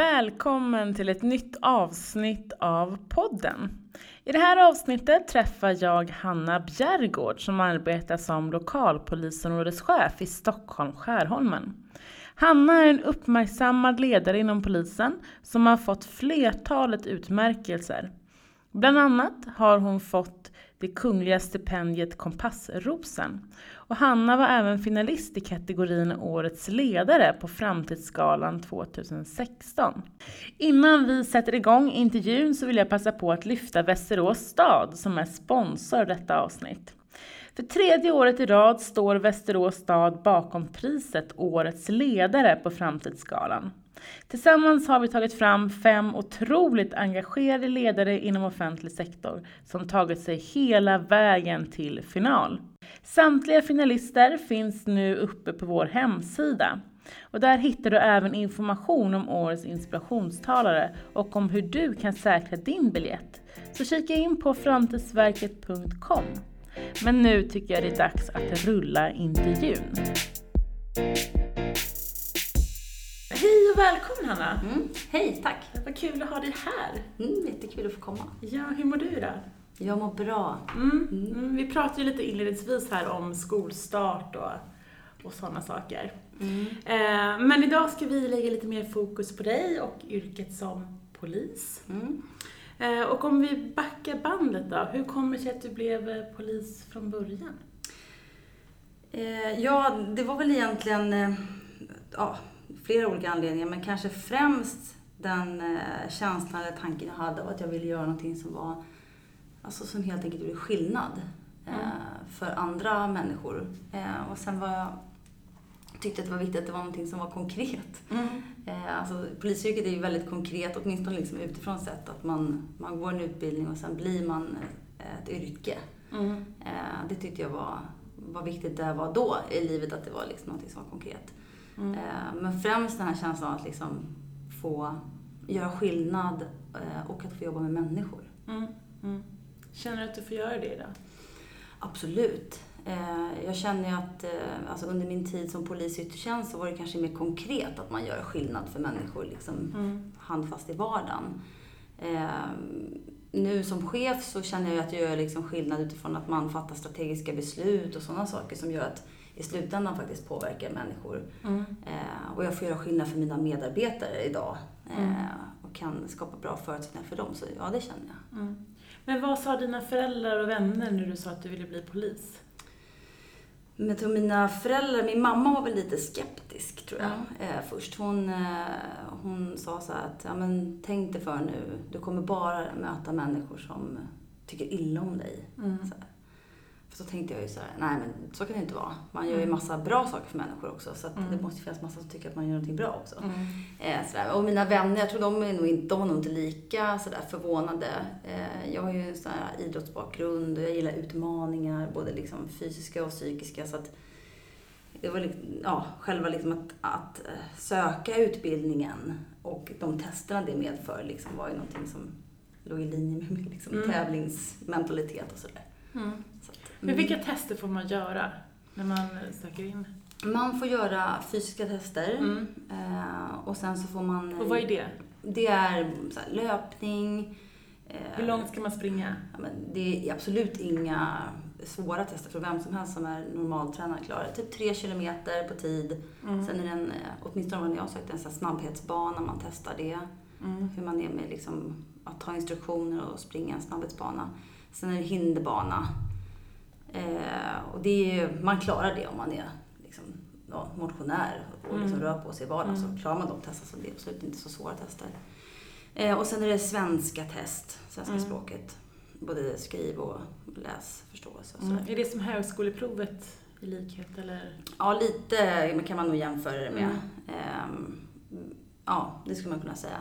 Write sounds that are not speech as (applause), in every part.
Välkommen till ett nytt avsnitt av podden. I det här avsnittet träffar jag Hanna Bjärgård som arbetar som lokalpolisområdeschef i Stockholm Skärholmen. Hanna är en uppmärksammad ledare inom polisen som har fått flertalet utmärkelser. Bland annat har hon fått det kungliga stipendiet Kompassrosen. Och Hanna var även finalist i kategorin Årets ledare på Framtidsgalan 2016. Innan vi sätter igång intervjun så vill jag passa på att lyfta Västerås stad som är sponsor detta avsnitt. För tredje året i rad står Västerås stad bakom priset Årets ledare på Framtidsgalan. Tillsammans har vi tagit fram fem otroligt engagerade ledare inom offentlig sektor som tagit sig hela vägen till final. Samtliga finalister finns nu uppe på vår hemsida. Och där hittar du även information om årets inspirationstalare och om hur du kan säkra din biljett. Så kika in på framtidsverket.com. Men nu tycker jag det är dags att rulla intervjun. Hej och välkommen Hanna! Mm. Hej, tack! Vad kul att ha dig här! Mm, jättekul att få komma. Ja, hur mår du idag? Jag mår bra. Mm. Mm. Vi pratade ju lite inledningsvis här om skolstart och, och sådana saker. Mm. Eh, men idag ska vi lägga lite mer fokus på dig och yrket som polis. Mm. Eh, och om vi backar bandet då, hur kommer det sig att du blev eh, polis från början? Eh, ja, det var väl egentligen eh, ja, flera olika anledningar, men kanske främst den eh, känslan eller tanken jag hade av att jag ville göra någonting som var, alltså som helt enkelt gjorde skillnad eh, Mm. för andra människor. Eh, och sen var jag, tyckte att det var viktigt att det var någonting som var konkret. Eh, alltså, polisyrket är ju väldigt konkret, åtminstone liksom utifrån sett, att man, man går en utbildning och sen blir man ett yrke. Mm. Det tyckte jag var, var viktigt där var då i livet, att det var liksom något som var konkret. Mm. Eh, men främst den här känslan av att liksom få göra skillnad eh, och att få jobba med människor. Mm. Mm. Känner du att du får göra det idag? Absolut. Eh, jag känner ju att alltså under min tid som polis i yttre tjänst så var det kanske mer konkret att man gör skillnad för människor liksom Mm. handfast i vardagen. Nu som chef så känner jag att jag gör liksom skillnad utifrån att man fattar strategiska beslut och sådana saker som gör att i slutändan faktiskt påverkar människor. Mm. Eh, och jag får göra skillnad för mina medarbetare idag eh, Mm. och kan skapa bra förutsättningar för dem. Så ja, det känner jag. Mm. Men vad sa dina föräldrar och vänner när du sa att du ville bli polis? Men jag tror mina föräldrar, min mamma var väl lite skeptisk tror jag eh, först. Hon, eh, hon sa så att, ja men tänk dig för nu, du kommer bara möta människor som tycker illa om dig. Mm. För så tänkte jag ju så här, nej men så kan det inte vara. Man gör ju Mm. massa bra saker för människor också så Mm. det måste finnas massa som tycker att man gör någonting bra också. Mm. Eh. Och mina vänner, jag tror de är nog inte, de var nog inte lika sådär förvånade. Eh, jag har ju en sån här idrottsbakgrund och jag gillar utmaningar, både liksom fysiska och psykiska. Så att det var liksom, ja, själva liksom att, att eh, söka utbildningen och de testerna det medför liksom var ju någonting som låg i linje med min liksom, Mm. tävlingsmentalitet och sådär. Mm. Så Men mm. vilka tester får man göra när man söker in? Man får göra fysiska tester Mm. eh, och sen så får man... Och vad är det? Det är löpning. eh, Hur långt ska man springa? Det är absolut inga svåra tester för vem som helst som är normaltränad klarar Typ tre kilometer på tid. Mm. Sen är det en, eh, åtminstone när jag sökte, en snabbhetsbana, man testar det. Mm. Hur man är med liksom, att ta instruktioner och springa en snabbhetsbana. Sen är det hinderbana. Eh, och det är, man klarar det om man är liksom, ja, motionär och liksom Mm. rör på sig i vardagen. Mm. Så klarar man de testen så det är absolut inte så svåra tester. Eh, och sen är det svenska test, svenska Mm. språket. Både skriv och läsförståelse och Mm. sådär. Är det som högskoleprovet i likhet eller? Ja, lite kan man nog jämföra det med. Ehm, ja, det skulle man kunna säga.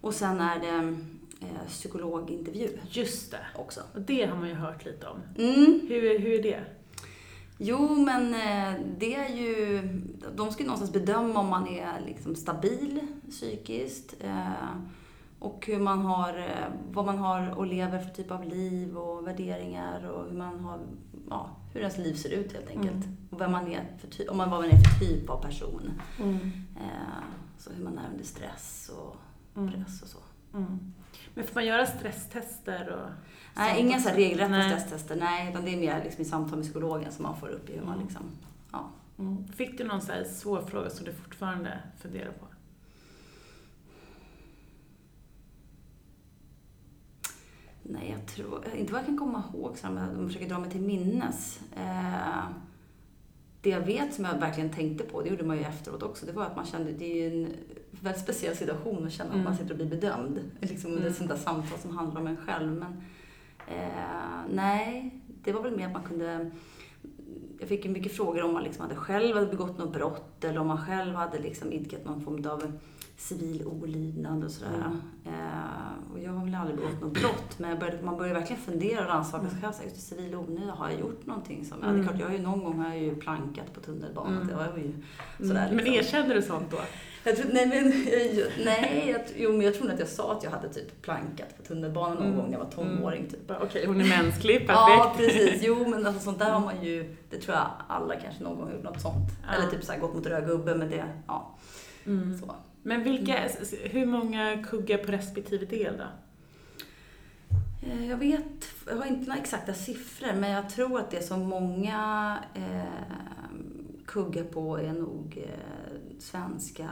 Och sen är det eh, psykologintervju Just det. också. Och det har man ju hört lite om. Mm. Hur, hur är det? Jo, men eh, det är ju... De ska ju någonstans bedöma om man är liksom stabil psykiskt. Eh, och hur man har, eh, vad man har och lever för typ av liv och värderingar och hur man har, ja, hur ens liv ser ut helt enkelt. Mm. Och vem man är för om man, vad man är för typ av person. Mm. Så hur man är under stress och Mm. press och så. Mm. Men får man göra stresstester och Nej, inga så regelrätta Nej. stresstester. Nej, utan det är mer liksom i samtal med psykologen som man får upp i hur man Mm. liksom, ja. Mm. Fick du någon så här svår fråga som du fortfarande funderar på? Nej, jag tror inte vad jag kan komma ihåg, så men jag försöker dra mig till minnes. Eh, det jag vet som jag verkligen tänkte på, det gjorde man ju efteråt också, det var att man kände, det är ju en väldigt speciell situation att känna att Mm. man sitter och blir bedömd. Liksom Mm. ett sånt där samtal som handlar om en själv. Men eh, nej, det var väl mer att man kunde jag fick ju mycket frågor om man liksom hade själv hade begått något brott eller om man själv hade liksom idkat någon form av civil olydnad och sådär. Mm. Eh, och jag har väl aldrig begått något brott, men började, man börjar verkligen fundera och rannsaka sig själv. Just det, civil olydnad, har jag gjort någonting som... Ja, det är Mm. klart, jag har ju någon gång har jag ju plankat på tunnelbanan. Mm. Det var ju sådär Men liksom. erkände du sånt då? Jag tror, nej, men, (laughs) nej jag, jo, men jag tror att jag sa att jag hade typ plankat på tunnelbanan någon Mm. gång när jag var tonåring. Typ. Bara, Okej, hon är mänsklig, (laughs) perfekt. Ja, precis. Jo, (laughs) men alltså, sånt där har man ju, det tror jag alla kanske någon gång gjort något sånt. Ja. Eller typ så här, gått mot röd gubbe, men det, ja, Mm. så. Men vilka, hur många kuggar på respektive del då? Eh, Jag vet, jag har inte några exakta siffror, men jag tror att det som många eh, kuggar på är nog eh, svenska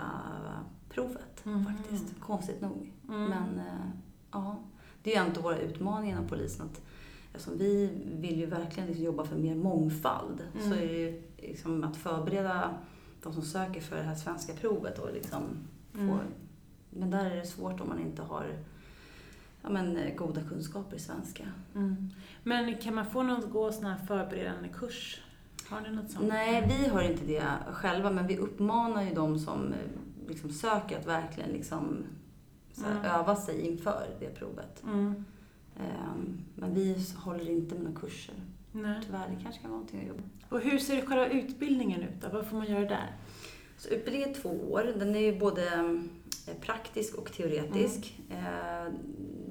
provet Mhm. faktiskt. Konstigt nog. Mm. Men eh, ja, det är ju en av våra utmaningar inom polisen. Att, eftersom vi vill ju verkligen liksom jobba för mer mångfald så Mm. är det ju liksom att förbereda de som söker för det här svenska provet och liksom få, Mm. Men där är det svårt om man inte har ja, men, goda kunskaper i svenska. Mm. Men kan man få någon gå sån här förberedande kurs? Har ni något sånt? Nej, vi har inte det själva, men vi uppmanar ju de som eh, liksom söker att verkligen liksom, här, Mm. öva sig inför det provet. Mm. Ehm, Men vi håller inte med några kurser. Nej. Tyvärr, det kanske kan vara någonting att jobba. Och hur ser själva utbildningen ut då? Vad får man göra där? Så utbildningen är två år. Den är ju både eh, praktisk och teoretisk. Mm. Eh,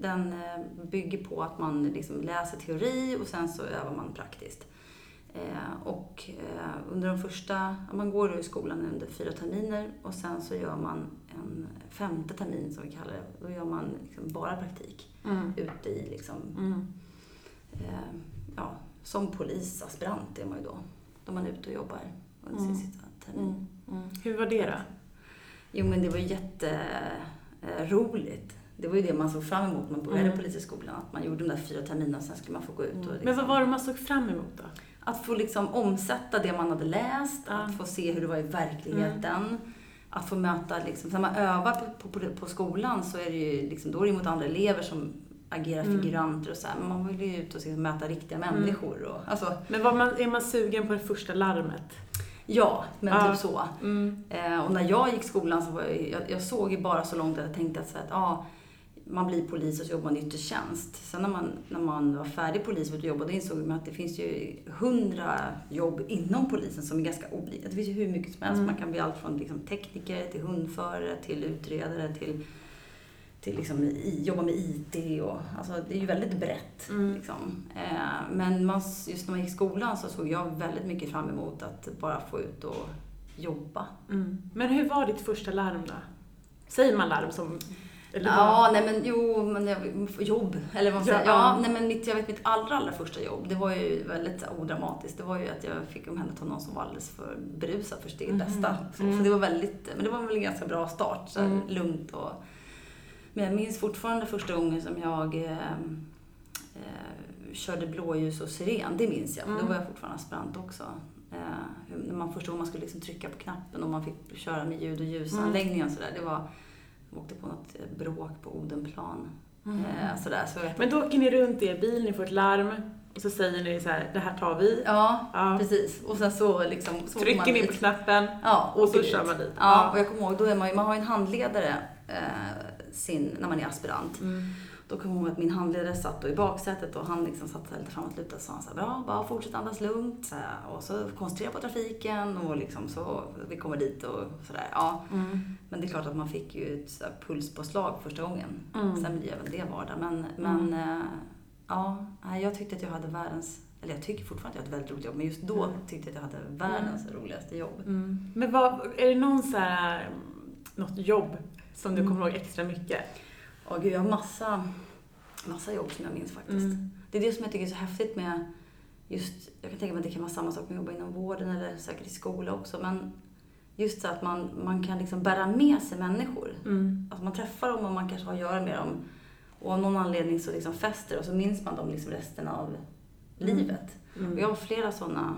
Den eh, bygger på att man liksom läser teori och sen så övar man praktiskt. Eh, Och eh, under de första, man går då i skolan under fyra terminer och sen så gör man en femte termin som vi kallar det. Då gör man liksom bara praktik Mm. ute i liksom, Mm. eh, ja, som polisaspirant är man ju då. Då är man ute och jobbar under sin Mm. sista termin. Mm. Mm. Hur var det då? Jo, men det var jätteroligt. Det var ju det man såg fram emot när man började Mm. polishögskolan. Att man gjorde de där fyra terminerna och sen skulle man få gå ut och liksom, Men vad var det man såg fram emot då? Att få liksom omsätta det man hade läst, Ja. att få se hur det var i verkligheten. Att få möta, liksom, när man övar på, på, på skolan så är det ju liksom, då är det mot andra elever som agerar Mm. figuranter och så här. Men man vill ju ut och liksom, möta riktiga Mm. människor. Och, alltså, Men var man, är man sugen på det första larmet? ja, men Ja. typ så. Mm. Eh, och när jag gick skolan så var jag, jag, jag såg ju bara så långt att jag tänkte att, så här, att ja, man blir polis och så jobbar man i yttre tjänst. Sen när man, när man var färdig polis och jobbade insåg man att det finns ju hundra jobb inom polisen som är ganska olika. Det finns ju hur mycket som helst. Mm. Man kan bli allt från liksom, tekniker till hundförare till utredare till, till liksom, i, jobba med IT. Och, alltså, det är ju väldigt brett. Mm. Liksom. Eh, men man, just när man gick i skolan så såg jag väldigt mycket fram emot att bara få ut och jobba. Mm. Men hur var ditt första larm då? Säger man larm som... Eller vad? Ja, nej men jo, men jag, jobb. Eller vad man säger. Ja, nej men mitt, jag vet mitt allra, allra första jobb, det var ju väldigt odramatiskt. Det var ju att jag fick omhänderta någon som var alldeles för berusad för sitt eget Mhm. bästa. Så, Mm. så det var väldigt, men det var väl en ganska bra start. Så Mm. lugnt och... Men jag minns fortfarande första gången som jag eh, eh, körde blåljus och siren. Det minns jag, Mm. då var jag fortfarande aspirant också. Eh, när man gången man skulle liksom trycka på knappen och man fick köra med ljud och ljusanläggningen och sådär. Det var, jag åkte på något eh, bråk på Odenplan. Mm. Eh, sådär, så jag Men då åker ni runt i er bil, ni får ett larm och så säger ni så här, det här tar vi. Ja, Ja. precis. Och sen så liksom... Så Trycker ni på knappen Ja, och så åker dit. kör man dit. Ja, och jag kommer ihåg, då är man man har ju en handledare eh, sin, när man är aspirant. Mm. Då kommer jag ihåg att min handledare satt då i baksätet och han liksom satt lite framåtlutad och sa han så här, bra, bara fortsätt andas lugnt. Så här, och så koncentrera på trafiken och liksom så, vi kommer dit och sådär. Ja. Mm. Men det är klart att man fick ju ett så här pulspåslag första gången. Mm. Sen blir även det vardag. Men, men eh, ja, jag tyckte att jag hade världens, eller jag tycker fortfarande att jag hade ett väldigt roligt jobb, men just då Mm. tyckte jag att jag hade världens roligaste jobb. Mm. Men vad, är det någon så här, något jobb som du kommer ihåg extra mycket? Åh gud, jag har massa, massa jobb som jag minns faktiskt. Mm. Det är det som jag tycker är så häftigt med just, jag kan tänka mig att det kan vara samma sak med att jobba inom vården eller säkert i skola också, men just så att man, man kan liksom bära med sig människor. Mm. Alltså man träffar dem och man kanske har att göra med dem. Och av någon anledning så liksom fäster och så minns man dem liksom resten av Mm. livet. Mm. Och jag har flera sådana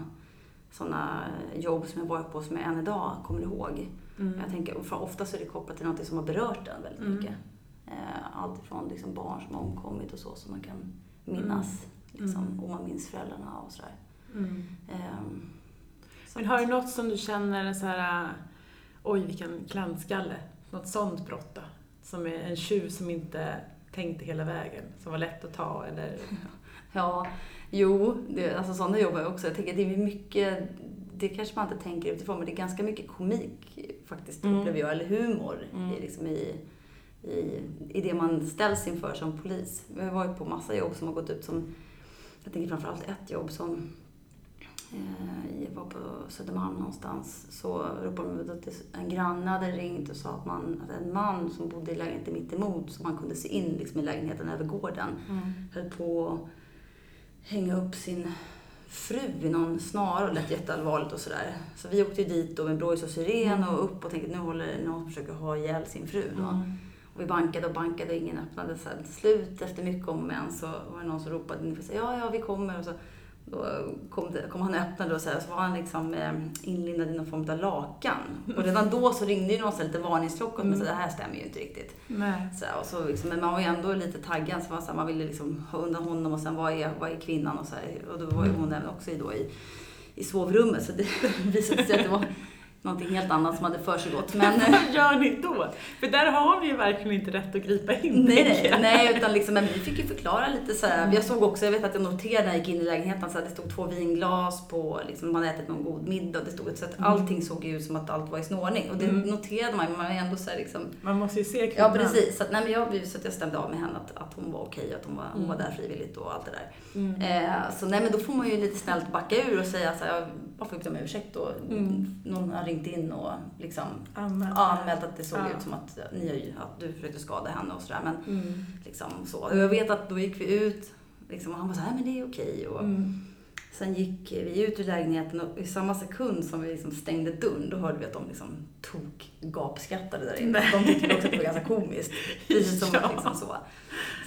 såna jobb som jag varit på som jag än idag kommer ihåg. Mm. Jag tänker, för ofta så är det kopplat till något som har berört en väldigt Mm. mycket. Eh, allt ifrån liksom barn som har omkommit och så som man kan minnas. Liksom, Mm. och man minns föräldrarna och sådär. Mm. Ehm, så Men har du något som du känner så här, äh, oj vilken klantskalle, något sånt brott då? Som är en tjuv som inte tänkte hela vägen, som var lätt att ta eller? (laughs) Ja, jo, det, alltså sådana jobbar jag också. Jag tänker det är mycket, det kanske man inte tänker utifrån, men det är ganska mycket komik faktiskt, Mm. upplever jag, eller humor Mm. i, liksom i, i, i det man ställs inför som polis. Jag har varit på massa jobb som har gått ut som, jag tänker framförallt ett jobb som eh, jag var på Södermalm någonstans, så ropade de ut att en granne hade ringt och sa att, man, att en man som bodde i lägenheten mitt emot som man kunde se in liksom, i lägenheten över gården, höll på att hänga upp sin fru i någon snara och lät jätteallvarligt och sådär. Så vi åkte dit då med blåljus och siren och upp och tänkte nu håller någon som försöker ha ihjäl sin fru då. Mm. Och vi bankade och bankade och ingen öppnade. Så till slut, efter mycket om men, så var det någon som ropade in och sa ja, ja, vi kommer. Och så, då kom, det, kom han och öppnade och så, här, så var han liksom eh, inlindad i någon form av lakan. Och redan då så ringde ju någon så lite varningsklocka men så det här stämmer ju inte riktigt. Nej. Så, och så liksom, men man var ju ändå lite taggad, så man, så här, man ville liksom ha undan honom och sen vad är, vad är kvinnan och så här, Och då var ju hon även också i, då, i, i sovrummet så det (laughs) visade sig att det var någonting helt annat som hade försiggått. (laughs) Men, Vad gör ni då? För där har ni ju verkligen inte rätt att gripa in. Nej, nej, jag. nej, utan liksom, men vi fick ju förklara lite så här. Jag såg också, jag vet att jag noterade när jag gick in i lägenheten så att det stod två vinglas på, liksom, man hade ätit någon god middag. Det stod, så att allting såg ut som att allt var i sin ordning. Och det Mm. noterade man, men man ändå så här, liksom, Man måste ju se Ja, kvinnan. precis. Så, att, nej, men jag, så att jag stämde av med henne att, att hon var okej, att hon var, hon var Mm. där frivilligt och allt det där. Mm. Eh, så nej, men då får man ju lite snällt backa ur och säga så här, bara får jag be om ursäkt och Mm. någon har ringt in och liksom Anmält. anmält att det såg Ja. ut som att, ni, att du försökte skada henne och sådär. Men Mm. liksom så. Och jag vet att då gick vi ut liksom, och han var så här, men det är okej. Och Mm. Sen gick vi ut ur lägenheten och i samma sekund som vi liksom stängde dörren, då hörde vi att de liksom tog gapskrattade där inne. De tyckte också att det var ganska komiskt. Precis som (laughs) Ja. liksom så.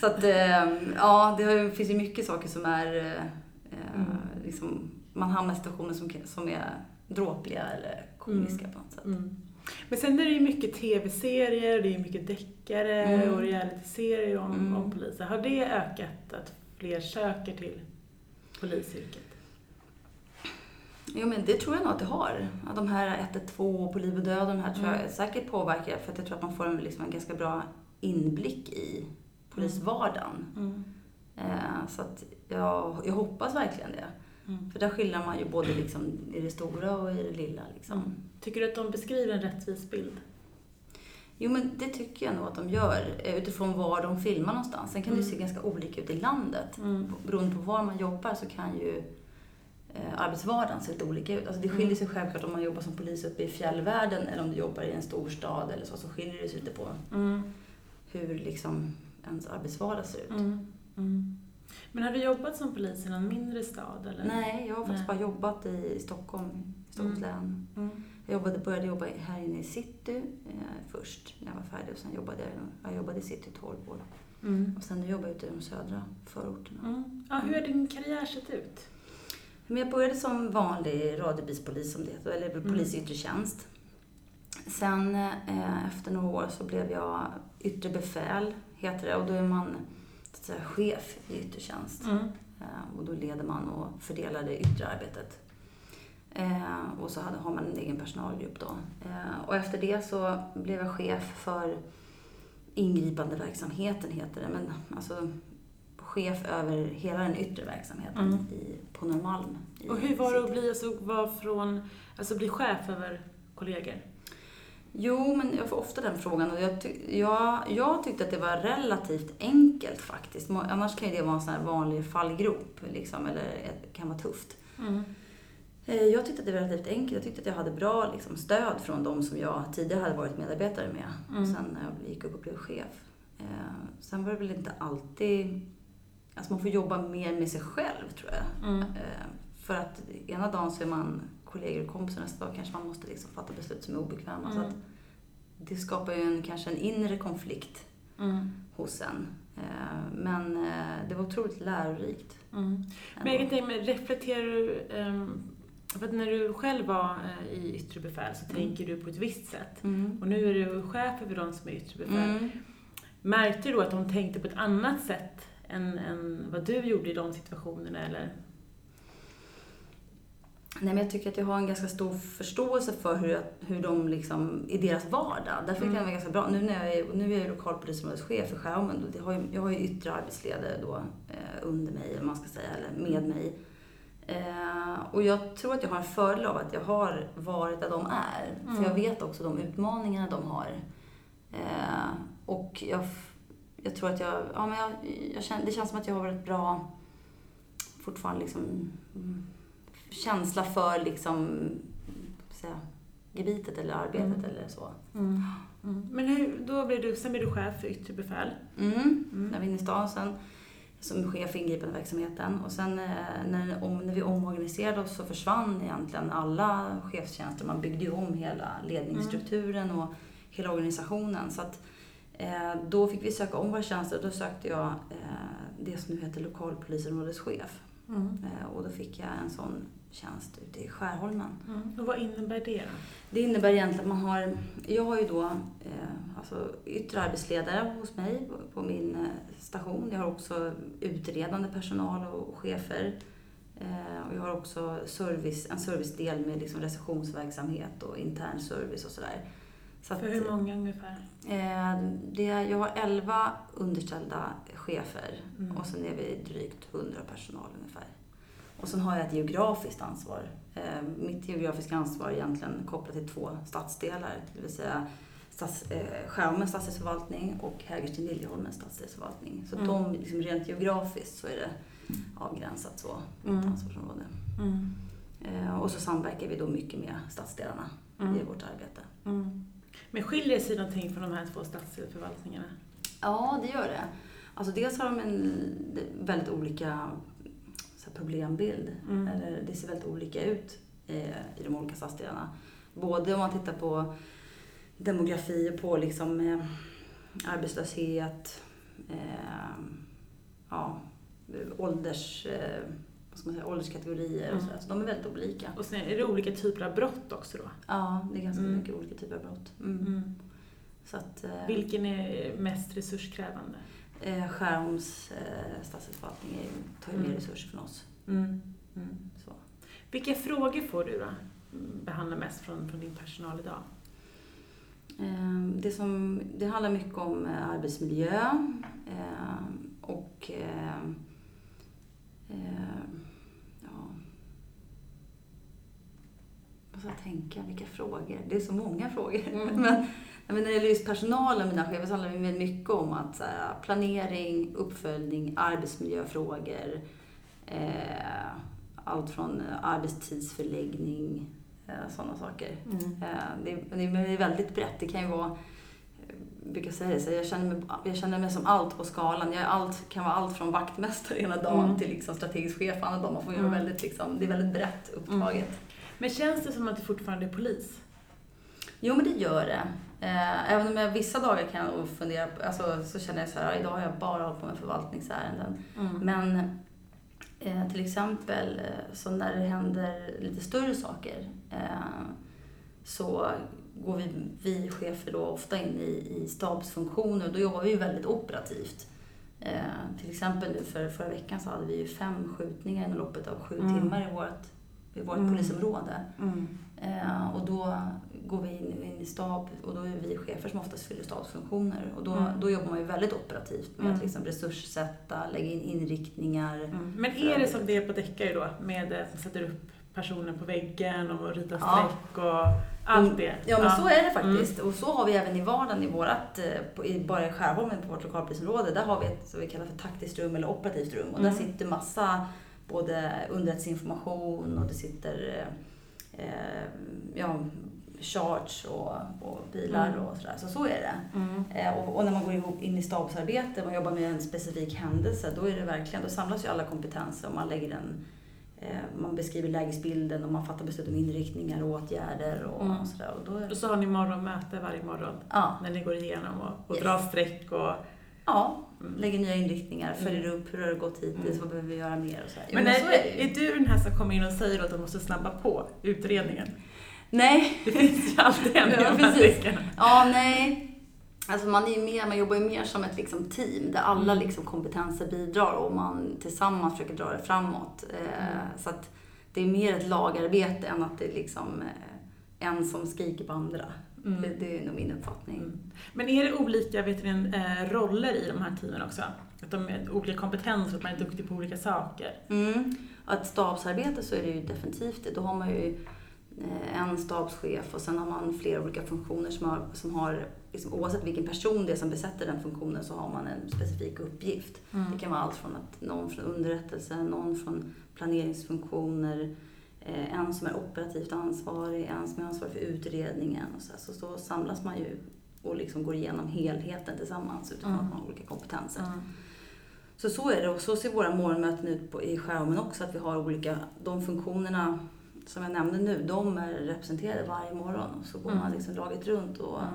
Så att, eh, ja, det finns ju mycket saker som är, eh, Mm. liksom, man hamnar i situationer som, som är dråpliga eller komiska på något sätt. Mm. Men sen är det ju mycket tv-serier, det är mycket deckare Mm. och realityserier om, Mm. om poliser. Har det ökat att fler söker till polisyrket? Jo men det tror jag nog att det har. Att de här 112 på liv och död, de här tror jag Mm. säkert påverkar för att jag tror att man får en, liksom en ganska bra inblick i polisvardagen. Mm. Eh, så att jag, jag hoppas verkligen det. Mm. För där skiljer man ju både liksom i det stora och i det lilla. Liksom. Mm. Tycker du att de beskriver en rättvis bild? Jo men det tycker jag nog att de gör eh, utifrån var de filmar någonstans. Sen kan det Mm. se ganska olika ut i landet. Mm. Beroende på var man jobbar så kan ju eh, arbetsvardagen se lite olika ut. Alltså det skiljer sig självklart om man jobbar som polis uppe i fjällvärlden eller om du jobbar i en storstad eller så. Så skiljer det sig lite på Mm. hur liksom ens arbetsvardag ser ut. Mm. Men har du jobbat som polis i någon mindre stad? Eller? Nej, jag har faktiskt Nej. bara jobbat i Stockholm, i Stockholms Mm. län. Mm. Jag jobbade, började jobba här inne i city eh, först när jag var färdig och sen jobbade jag, jag jobbade i city i 12 år. Mm. Och sen nu jobbar jag ute i de södra förorterna. Mm. Ja, hur har din karriär sett ut? Men jag började som vanlig radiobilspolis som det heter, eller Mm. polis i yttre tjänst. Sen eh, efter några år så blev jag yttre befäl, heter det, och då är man säga, chef i yttre tjänst. Mm. Eh, och då leder man och fördelar det yttre arbetet. Eh, och så hade, har man en egen personalgrupp då. Eh, och efter det så blev jag chef för ingripandeverksamheten heter det. Men alltså chef över hela den yttre verksamheten Mm. i, på Norrmalm. Och hur var det att bli, alltså, vara från, alltså bli chef över kollegor? Jo, men jag får ofta den frågan och jag, ty- jag, jag tyckte att det var relativt enkelt faktiskt. Annars kan ju det vara en sån här vanlig fallgrop liksom, eller ett- kan vara tufft. Mm. Eh, jag tyckte att det var relativt enkelt. Jag tyckte att jag hade bra liksom, stöd från de som jag tidigare hade varit medarbetare med. Mm. Sen när jag gick upp och blev chef. Eh, sen var det väl inte alltid... Alltså man får jobba mer med sig själv, tror jag. Mm. Eh, för att ena dagen så är man kollegor och kompisar, nästa dag kanske man måste liksom fatta beslut som är obekväma. Mm. Så att det skapar ju en, kanske en inre konflikt mm. hos en. Eh, men eh, det var otroligt lärorikt. Mm. Men jag kan reflekterar du um, för att när du själv var uh, i yttre befäl så mm. tänker du på ett visst sätt. Mm. Och nu är du chef över de som är yttre befäl. Mm. Märkte du då att de tänkte på ett annat sätt än, än vad du gjorde i de situationerna eller? Nej, men jag tycker att jag har en ganska stor förståelse för hur, hur de liksom, i deras vardag. Därför mm. kan det vara ganska bra. Nu när jag är, nu är jag lokalpolisområdeschef för Skärholmen, jag har ju, jag har ju yttre arbetsledare då eh, under mig, om man ska säga, eller med mig. Eh, och jag tror att jag har en fördel av att jag har varit där de är. Mm. För jag vet också de utmaningarna de har. Eh, och jag, jag tror att jag, ja men jag, jag känner, det känns som att jag har varit bra, fortfarande liksom, mm, känsla för liksom, säga, gebitet eller arbetet mm. eller så. Mm. Mm. Men hur, då blev du, sen blev du chef för yttre befäl? Mm, mm. när vi inne i stan sen som chef för ingripande verksamheten. Och sen eh, när, om, när vi omorganiserade oss så försvann egentligen alla chefstjänster. Man byggde ju om hela ledningsstrukturen och hela organisationen. Så att, eh, då fick vi söka om våra tjänster och då sökte jag eh, det som nu heter lokalpolisområdeschef. Mm. Eh, och då fick jag en sån tjänst ute i Skärholmen. Mm. Och vad innebär det? Det innebär egentligen att man har, jag har ju då eh, alltså yttre arbetsledare hos mig på, min eh, station. Jag har också utredande personal och chefer. Eh, och jag har också service, en servicedel med liksom receptionsverksamhet och intern service och sådär. Så För hur många ungefär? Eh, det, jag har 11 underställda chefer mm. och sen är vi drygt 100 personal ungefär. Och sen har jag ett geografiskt ansvar. Eh, mitt geografiska ansvar är egentligen kopplat till två stadsdelar, det vill säga stads, eh, Skärholmens stadsdelsförvaltning och Hägersten Liljeholmens stadsdelsförvaltning. Så mm. de, liksom rent geografiskt så är det avgränsat så, mitt mm. ansvarsområde. Mm. Eh, och så samverkar vi då mycket med stadsdelarna mm. i vårt arbete. Mm. Men skiljer sig någonting från de här två stadsdelsförvaltningarna? Ja, det gör det. Alltså dels har de en väldigt olika problembild. Mm. Eller det ser väldigt olika ut eh, i de olika stadsdelarna. Både om man tittar på demografi och på liksom, eh, arbetslöshet, eh, ja, ålders, eh, säga, ålderskategorier och mm. sådär. Så de är väldigt olika. Och sen är det olika typer av brott också då? Ja, det är ganska mm. mycket olika typer av brott. Mm. mm. Så att, eh, Vilken är mest resurskrävande? Eh, Skärholms eh, stadsförvaltning tar ju mer mm. resurser från oss. Mm. Mm. Så. Vilka frågor får du då behandla mest från, från din personal idag? Ehm, det, som, det handlar mycket om eh, arbetsmiljö ehm, och ehm, ja, vad ska jag tänka, vilka frågor? Det är så många frågor. Mm. (laughs) men, men när det gäller just personalen, mina chefer, så handlar det mycket om att här, planering, uppföljning, arbetsmiljöfrågor, Eh, allt från arbetstidsförläggning, eh, sådana saker. Mm. Eh, det, det är väldigt brett. Det kan ju vara jag brukar säga det, så jag, känner mig, jag känner mig som allt på skalan. Jag allt, kan vara allt från vaktmästare ena dagen mm. till liksom strategisk chef andra dagen. Man får mm. väldigt, liksom, det är väldigt brett upptaget. Mm. Men känns det som att du fortfarande är polis? Jo, men det gör det. Även om jag vissa dagar kan jag fundera, alltså, så känner jag så här, idag har jag bara hållit på med förvaltningsärenden. Mm. Men Eh, till exempel eh, så när det händer lite större saker eh, så går vi, vi chefer då ofta in i, i stabsfunktioner och då jobbar vi ju väldigt operativt. Eh, till exempel nu för förra veckan så hade vi ju fem skjutningar inom loppet av sju mm. timmar i vårt, i vårt mm. polisområde. Mm. Eh, och då går vi in, in, i stab och då är vi chefer som oftast fyller stabsfunktioner. Och då, mm. då jobbar man ju väldigt operativt med mm. att liksom resurssätta, lägga in inriktningar. Mm. Men är det som det är på Deckare då, med att man sätter upp personer på väggen och ritar ja. streck och allt mm. det? Ja, men ja. så är det faktiskt. Mm. Och så har vi även i vardagen i vårat, eh, bara i Skärholmen på vårt lokalpolisområde, där har vi ett som vi kallar för taktiskt rum eller operativt rum. Och där mm. sitter massa både underrättelseinformation och det sitter eh, ja, charts och, och bilar Mm. och sådär. Så så är det. Mm. Eh, och, och när man går ihop in i stabsarbete, man jobbar med en specifik händelse, då är det verkligen, då samlas ju alla kompetenser och man lägger en eh, man beskriver lägesbilden och man fattar beslut om inriktningar och åtgärder och, Mm. och sådär. Och då, Och så har ni morgonmöte varje morgon ja, när ni går igenom och, och Yes. drar streck och... ja, Mm. lägger nya inriktningar, följer Mm. upp hur har det gått hittills, Mm. vad behöver vi göra mer och så. här. Jo, Men men är, så är är, du den här som kommer in och säger att de måste snabba på utredningen? Nej, Det finns ju alltid en i (laughs) Ja, de här precis. tecknen. ja nej. Alltså man, är mer, man jobbar ju mer som ett liksom team där alla Mm. liksom kompetenser bidrar och man tillsammans försöker dra det framåt. Eh, Mm. Så att det är mer ett lagarbete än att det är liksom eh, en som skriker på andra. Mm. Det, det är nog min uppfattning. Mm. Men är det olika vet ni, eh, roller i de här teamen också? Att de är olika kompetenser, att man är duktig på olika saker? Mm. Ett stabsarbete så är det ju definitivt det. Då har man ju en stabschef och sen har man flera olika funktioner som har, som har liksom, oavsett vilken person det är som besätter den funktionen så har man en specifik uppgift. Det kan vara allt från att någon från underrättelse, någon från planeringsfunktioner, eh, en som är operativt ansvarig, en som är ansvarig för utredningen. Och så, så, så samlas man ju och liksom går igenom helheten tillsammans utifrån Mm. att man har olika kompetenser. Mm. Så så är det och så ser våra morgonmöten ut på, i skärmen också, att vi har olika, de funktionerna som jag nämnde nu, de är representerade varje morgon. Så går Mm. man liksom laget runt och Mm.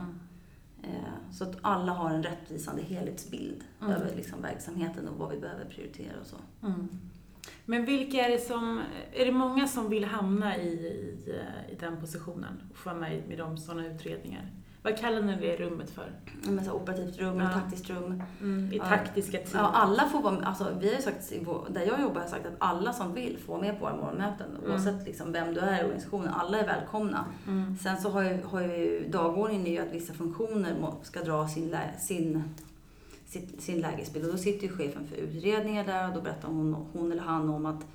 eh, så att alla har en rättvisande helhetsbild Mm. över liksom verksamheten och vad vi behöver prioritera och så. Mm. Men vilka är det som, är det många som vill hamna i, i, i den positionen och få vara med med de sådana utredningar? Vad kallar ni det rummet för? Men så operativt rum, Ja. taktiskt rum. I Ja. taktiska team? Ja, alla får vara med. Alltså, vi har sagt, i där jag jobbar har jag sagt att alla som vill får vara med på våra morgonmöten. Mm. Oavsett liksom vem du är i organisationen, alla är välkomna. Mm. Sen så har ju, har ju dagordningen är ju att vissa funktioner ska dra sin, sin, sin, sin lägesbild. Och då sitter ju chefen för utredningar där och då berättar hon, hon eller han om att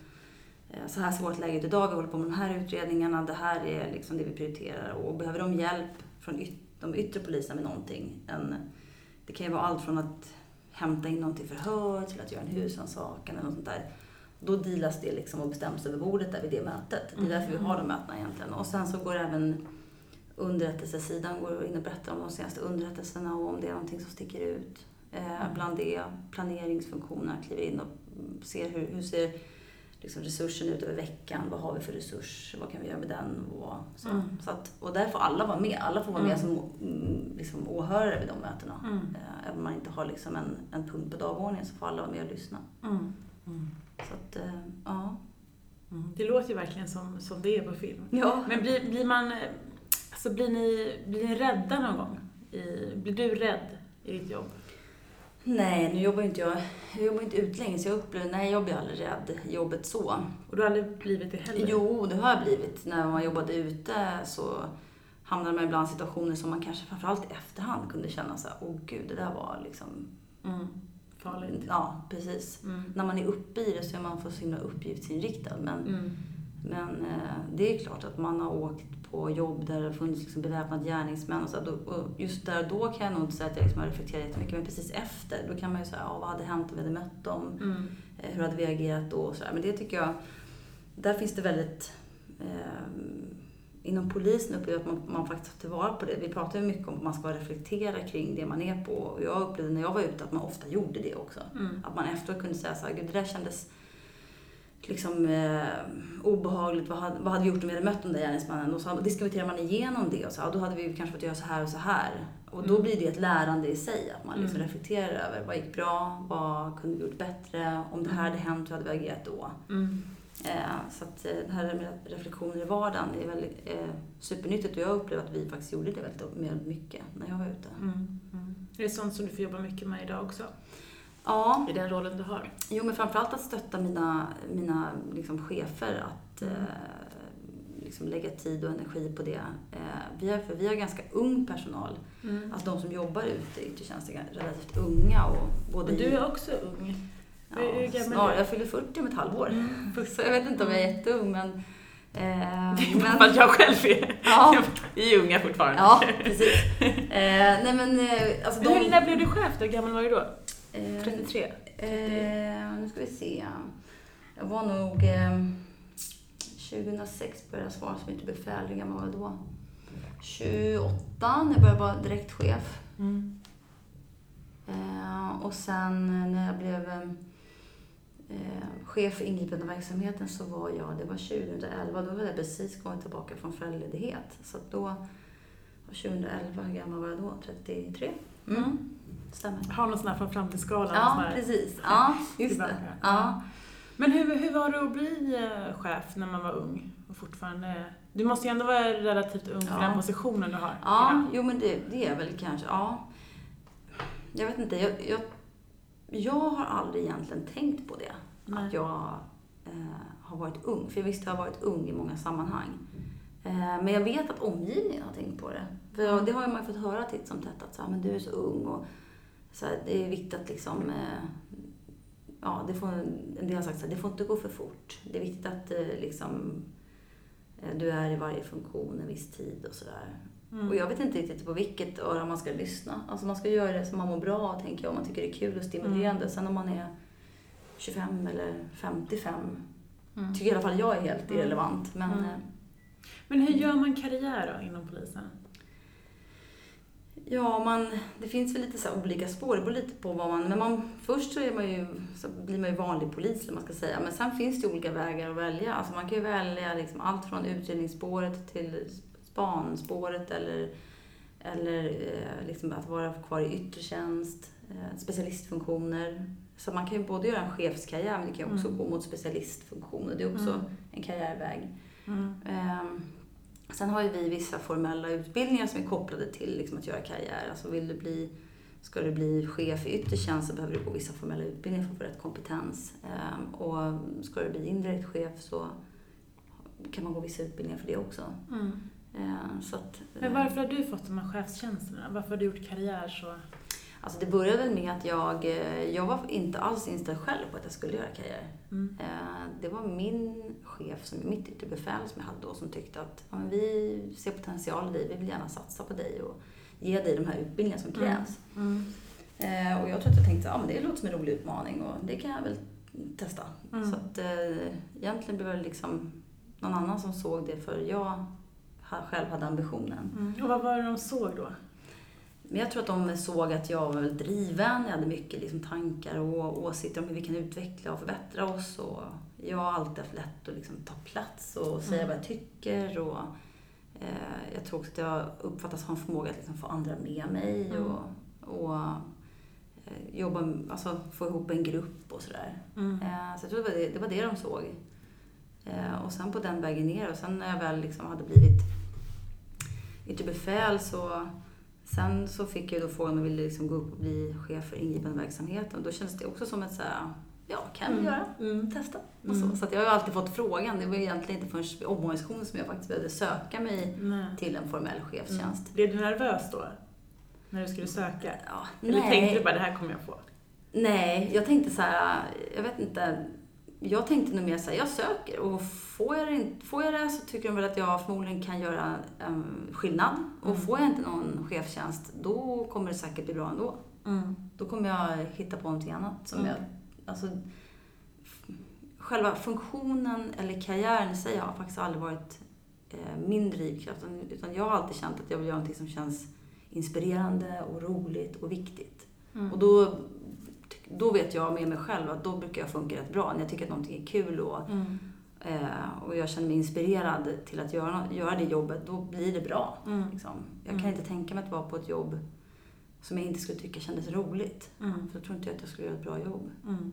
eh, så här ser vårt läge ut idag, vi håller på med de här utredningarna, det här är liksom det vi prioriterar. Och behöver de hjälp från yt, de yttre poliserna med någonting, en, det kan ju vara allt från att hämta in någon till förhör till att göra en husrannsakan eller något sånt där. Då dealas det liksom och bestäms över bordet där vid det mötet. Det är därför vi har de mötena egentligen. Och sen så går även underrättelsesidan går in och berättar om de senaste underrättelserna och om det är någonting som sticker ut. Eh, bland det, planeringsfunktionerna kliver in och ser hur, hur ser liksom resursen ut över veckan. Vad har vi för resurs? Vad kan vi göra med den? Och, så. Mm. Så att, och där får alla vara med. Alla får vara med Mm. som mm, liksom, åhörare vid de mötena. Mm. Eh, Även om man inte har liksom en, en punkt på dagordningen så får alla vara med och lyssna. Mm. Mm. Så att, eh, ja. Mm. Det låter ju verkligen som, som det är på film. ja. Men blir, blir man, alltså blir ni, blir ni rädda någon gång? I, blir du rädd i ditt jobb? Nej, nu jobbar inte jag, jag jobbar inte utlänge så jag upplever, nej jag blir aldrig rädd jobbet så. Och du har aldrig blivit det heller? Jo, det har jag blivit. När man jobbade ute så hamnade man ibland i situationer som man kanske framförallt i efterhand kunde känna så här, åh gud, det där var liksom... Mm. Farligt? Ja, precis. Mm. När man är uppe i det så är man för så himla uppgiftsinriktad. Men, Mm. Men eh, det är klart att man har åkt på jobb där det funnits liksom beväpnade gärningsmän och så. Och just där och då kan jag nog inte säga att jag liksom har reflekterat jättemycket. Men precis efter, då kan man ju säga, ja, vad hade hänt om vi hade mött dem? Mm. Eh, Hur hade vi agerat då? och Så. Men det tycker jag, där finns det väldigt... Eh, inom polisen upplever jag att man, man faktiskt tar tillvara på det. Vi pratar ju mycket om att man ska reflektera kring det man är på. Och jag upplevde när jag var ute att man ofta gjorde det också. Mm. Att man efteråt kunde säga så här, gud det där kändes liksom eh, obehagligt. Vad hade, vad hade vi gjort om vi hade mött den där gärningsmannen? Och så diskuterar man igenom det och så, ja, då hade vi kanske fått göra så här och så här. Och då Mm. blir det ett lärande i sig, att man liksom Mm. reflekterar över vad gick bra, vad kunde vi gjort bättre, om det här hade hänt, hur hade vi agerat då? Mm. Eh, så att eh, det här med reflektioner i vardagen är väldigt eh, supernyttigt och jag upplever att vi faktiskt gjorde det väldigt, väldigt mycket när jag var ute. Mm. Mm. Är det sånt som du får jobba mycket med idag också? Ja, I den rollen du har? Jo, men framförallt att stötta mina, mina liksom, chefer att Mm. eh, liksom lägga tid och energi på det. Eh, vi, har, för vi har ganska ung personal. Mm. Alltså de som jobbar ute i yttre tjänst är relativt unga. Och både Och du är också ung. ja, hur gammal är snar, du? jag fyller 40 om ett halvår. Mm. Så jag vet inte om jag är jätteung, men... Eh, Det är men att jag själv är, ja, (laughs) är unga fortfarande. ja, precis. Eh, nej, men eh, alltså de... Hur, när blev du chef då? Hur gammal var du då? Eh, 33? Eh, nu ska vi se. Jag var nog... Eh, 2006 började jag svara som ytterbefäl. Hur gammal var jag då? 28 när jag började vara direktchef. Mm. Eh, och sen när jag blev eh, chef för ingripandeverksamheten så var jag, det var 2011, då hade jag precis kommit tillbaka från föräldraledighet. Så då, 2011, hur gammal var jag då? 33? Mm. Stämmer. Har någon sån här från framtidsskalan? Ja, sån här- precis. (laughs) Ja, just det. Ja. Men hur, hur var det att bli eh, chef när man var ung? Och fortfarande... Du måste ju ändå vara relativt ung för Ja. den positionen du har. Ja, jo men det, det är väl kanske, ja. Jag vet inte, jag, jag, jag har aldrig egentligen tänkt på det. Nej. Att jag eh, har varit ung. För jag visste jag har varit ung i många sammanhang. Eh, men jag vet att omgivningen har tänkt på det. För det har man ju fått höra titt som tätt att så här, men du är så ung och så det är viktigt att liksom eh, Ja, det får, en del har sagt så här, det får inte gå för fort. Det är viktigt att eh, liksom, eh, du är i varje funktion en viss tid och sådär. Mm. Och jag vet inte riktigt på vilket öra man ska lyssna. Alltså man ska göra det som man mår bra av, tänker jag, om man tycker det är kul och stimulerande. Mm. Sen om man är 25 eller 55, Mm. tycker i alla fall jag är helt Mm. irrelevant. Men Mm. Men hur gör man karriär då inom polisen? Ja, man, det finns väl lite så olika spår. Det beror lite på vad man... Men man, först så, är man ju, så blir man ju vanlig polis, eller man ska säga. Men sen finns det olika vägar att välja. Alltså man kan ju välja liksom allt från utredningsspåret till spanspåret eller, eller eh, liksom att vara kvar i yttre tjänst, eh, specialistfunktioner. Så man kan ju både göra en chefskarriär men det kan ju också Mm. gå mot specialistfunktioner. Det är också Mm. en karriärväg. Mm. Ehm, Sen har ju vi vissa formella utbildningar som är kopplade till liksom, att göra karriär. Alltså vill du bli, ska du bli chef i yttre tjänst så behöver du gå vissa formella utbildningar för att få rätt kompetens. Ehm, och ska du bli indirekt chef så kan man gå vissa utbildningar för det också. Mm. Ehm, att, Men varför har du fått de här chefstjänsterna? Varför har du gjort karriär så? Alltså det började väl med att jag, eh, jag var inte alls inställd själv på att jag skulle göra karriär. Mm. Eh, Det var min chef, som mitt yttre befäl som jag hade då, som tyckte att ja, vi ser potential i dig, vi vill gärna satsa på dig och ge dig de här utbildningarna som krävs. Mm. Eh, Och jag tror att jag tänkte, ja men det låter som en rolig utmaning och det kan jag väl testa. Mm. Så att eh, egentligen blev det liksom någon annan som såg det för jag själv hade ambitionen. Mm. Och vad var det de såg då? Men jag tror att de såg att jag var väldigt driven. Jag hade mycket liksom tankar och åsikter om hur vi kan utveckla och förbättra oss. Och jag har alltid haft lätt att liksom ta plats och säga Mm. vad jag tycker. Och, eh, jag tror också att jag uppfattas ha en förmåga att liksom få andra med mig Mm. och, och eh, jobba, alltså få ihop en grupp och sådär. Mm. Eh, så jag tror det var det, det var det de såg. Eh, och sen på den vägen ner och sen när jag väl liksom hade blivit yttre befäl så Sen så fick jag då frågan om jag ville liksom gå upp och bli chef för ingripandeverksamheten. Och då kändes det också som ett så här, ja, kan vi göra? Mm. Testa. Och Mm. så så jag har ju alltid fått frågan. Det var egentligen inte förrän vid omorganisationen som jag faktiskt behövde söka mig Nej. till en formell chefstjänst. Blev du nervös då? När du skulle söka? Ja, Eller nej. tänkte du bara, det här kommer jag få? Nej, jag tänkte så här, jag vet inte. Jag tänkte nog mer så här, jag söker och får jag, det, får jag det så tycker de väl att jag förmodligen kan göra en skillnad. Och Mm. får jag inte någon chefstjänst, då kommer det säkert bli bra ändå. Mm. Då kommer jag hitta på någonting annat som Mm. jag, alltså, själva funktionen eller karriären i sig har faktiskt aldrig varit eh, min drivkraft. Utan, utan jag har alltid känt att jag vill göra någonting som känns inspirerande och roligt och viktigt. Mm. Och då, då vet jag med mig själv att då brukar jag funka rätt bra. När jag tycker att någonting är kul och, Mm. eh, och jag känner mig inspirerad till att göra, göra det jobbet, då blir det bra. Mm. Liksom. Jag kan Mm. inte tänka mig att vara på ett jobb som jag inte skulle tycka kändes roligt. Mm. För då tror inte jag att jag skulle göra ett bra jobb. Mm.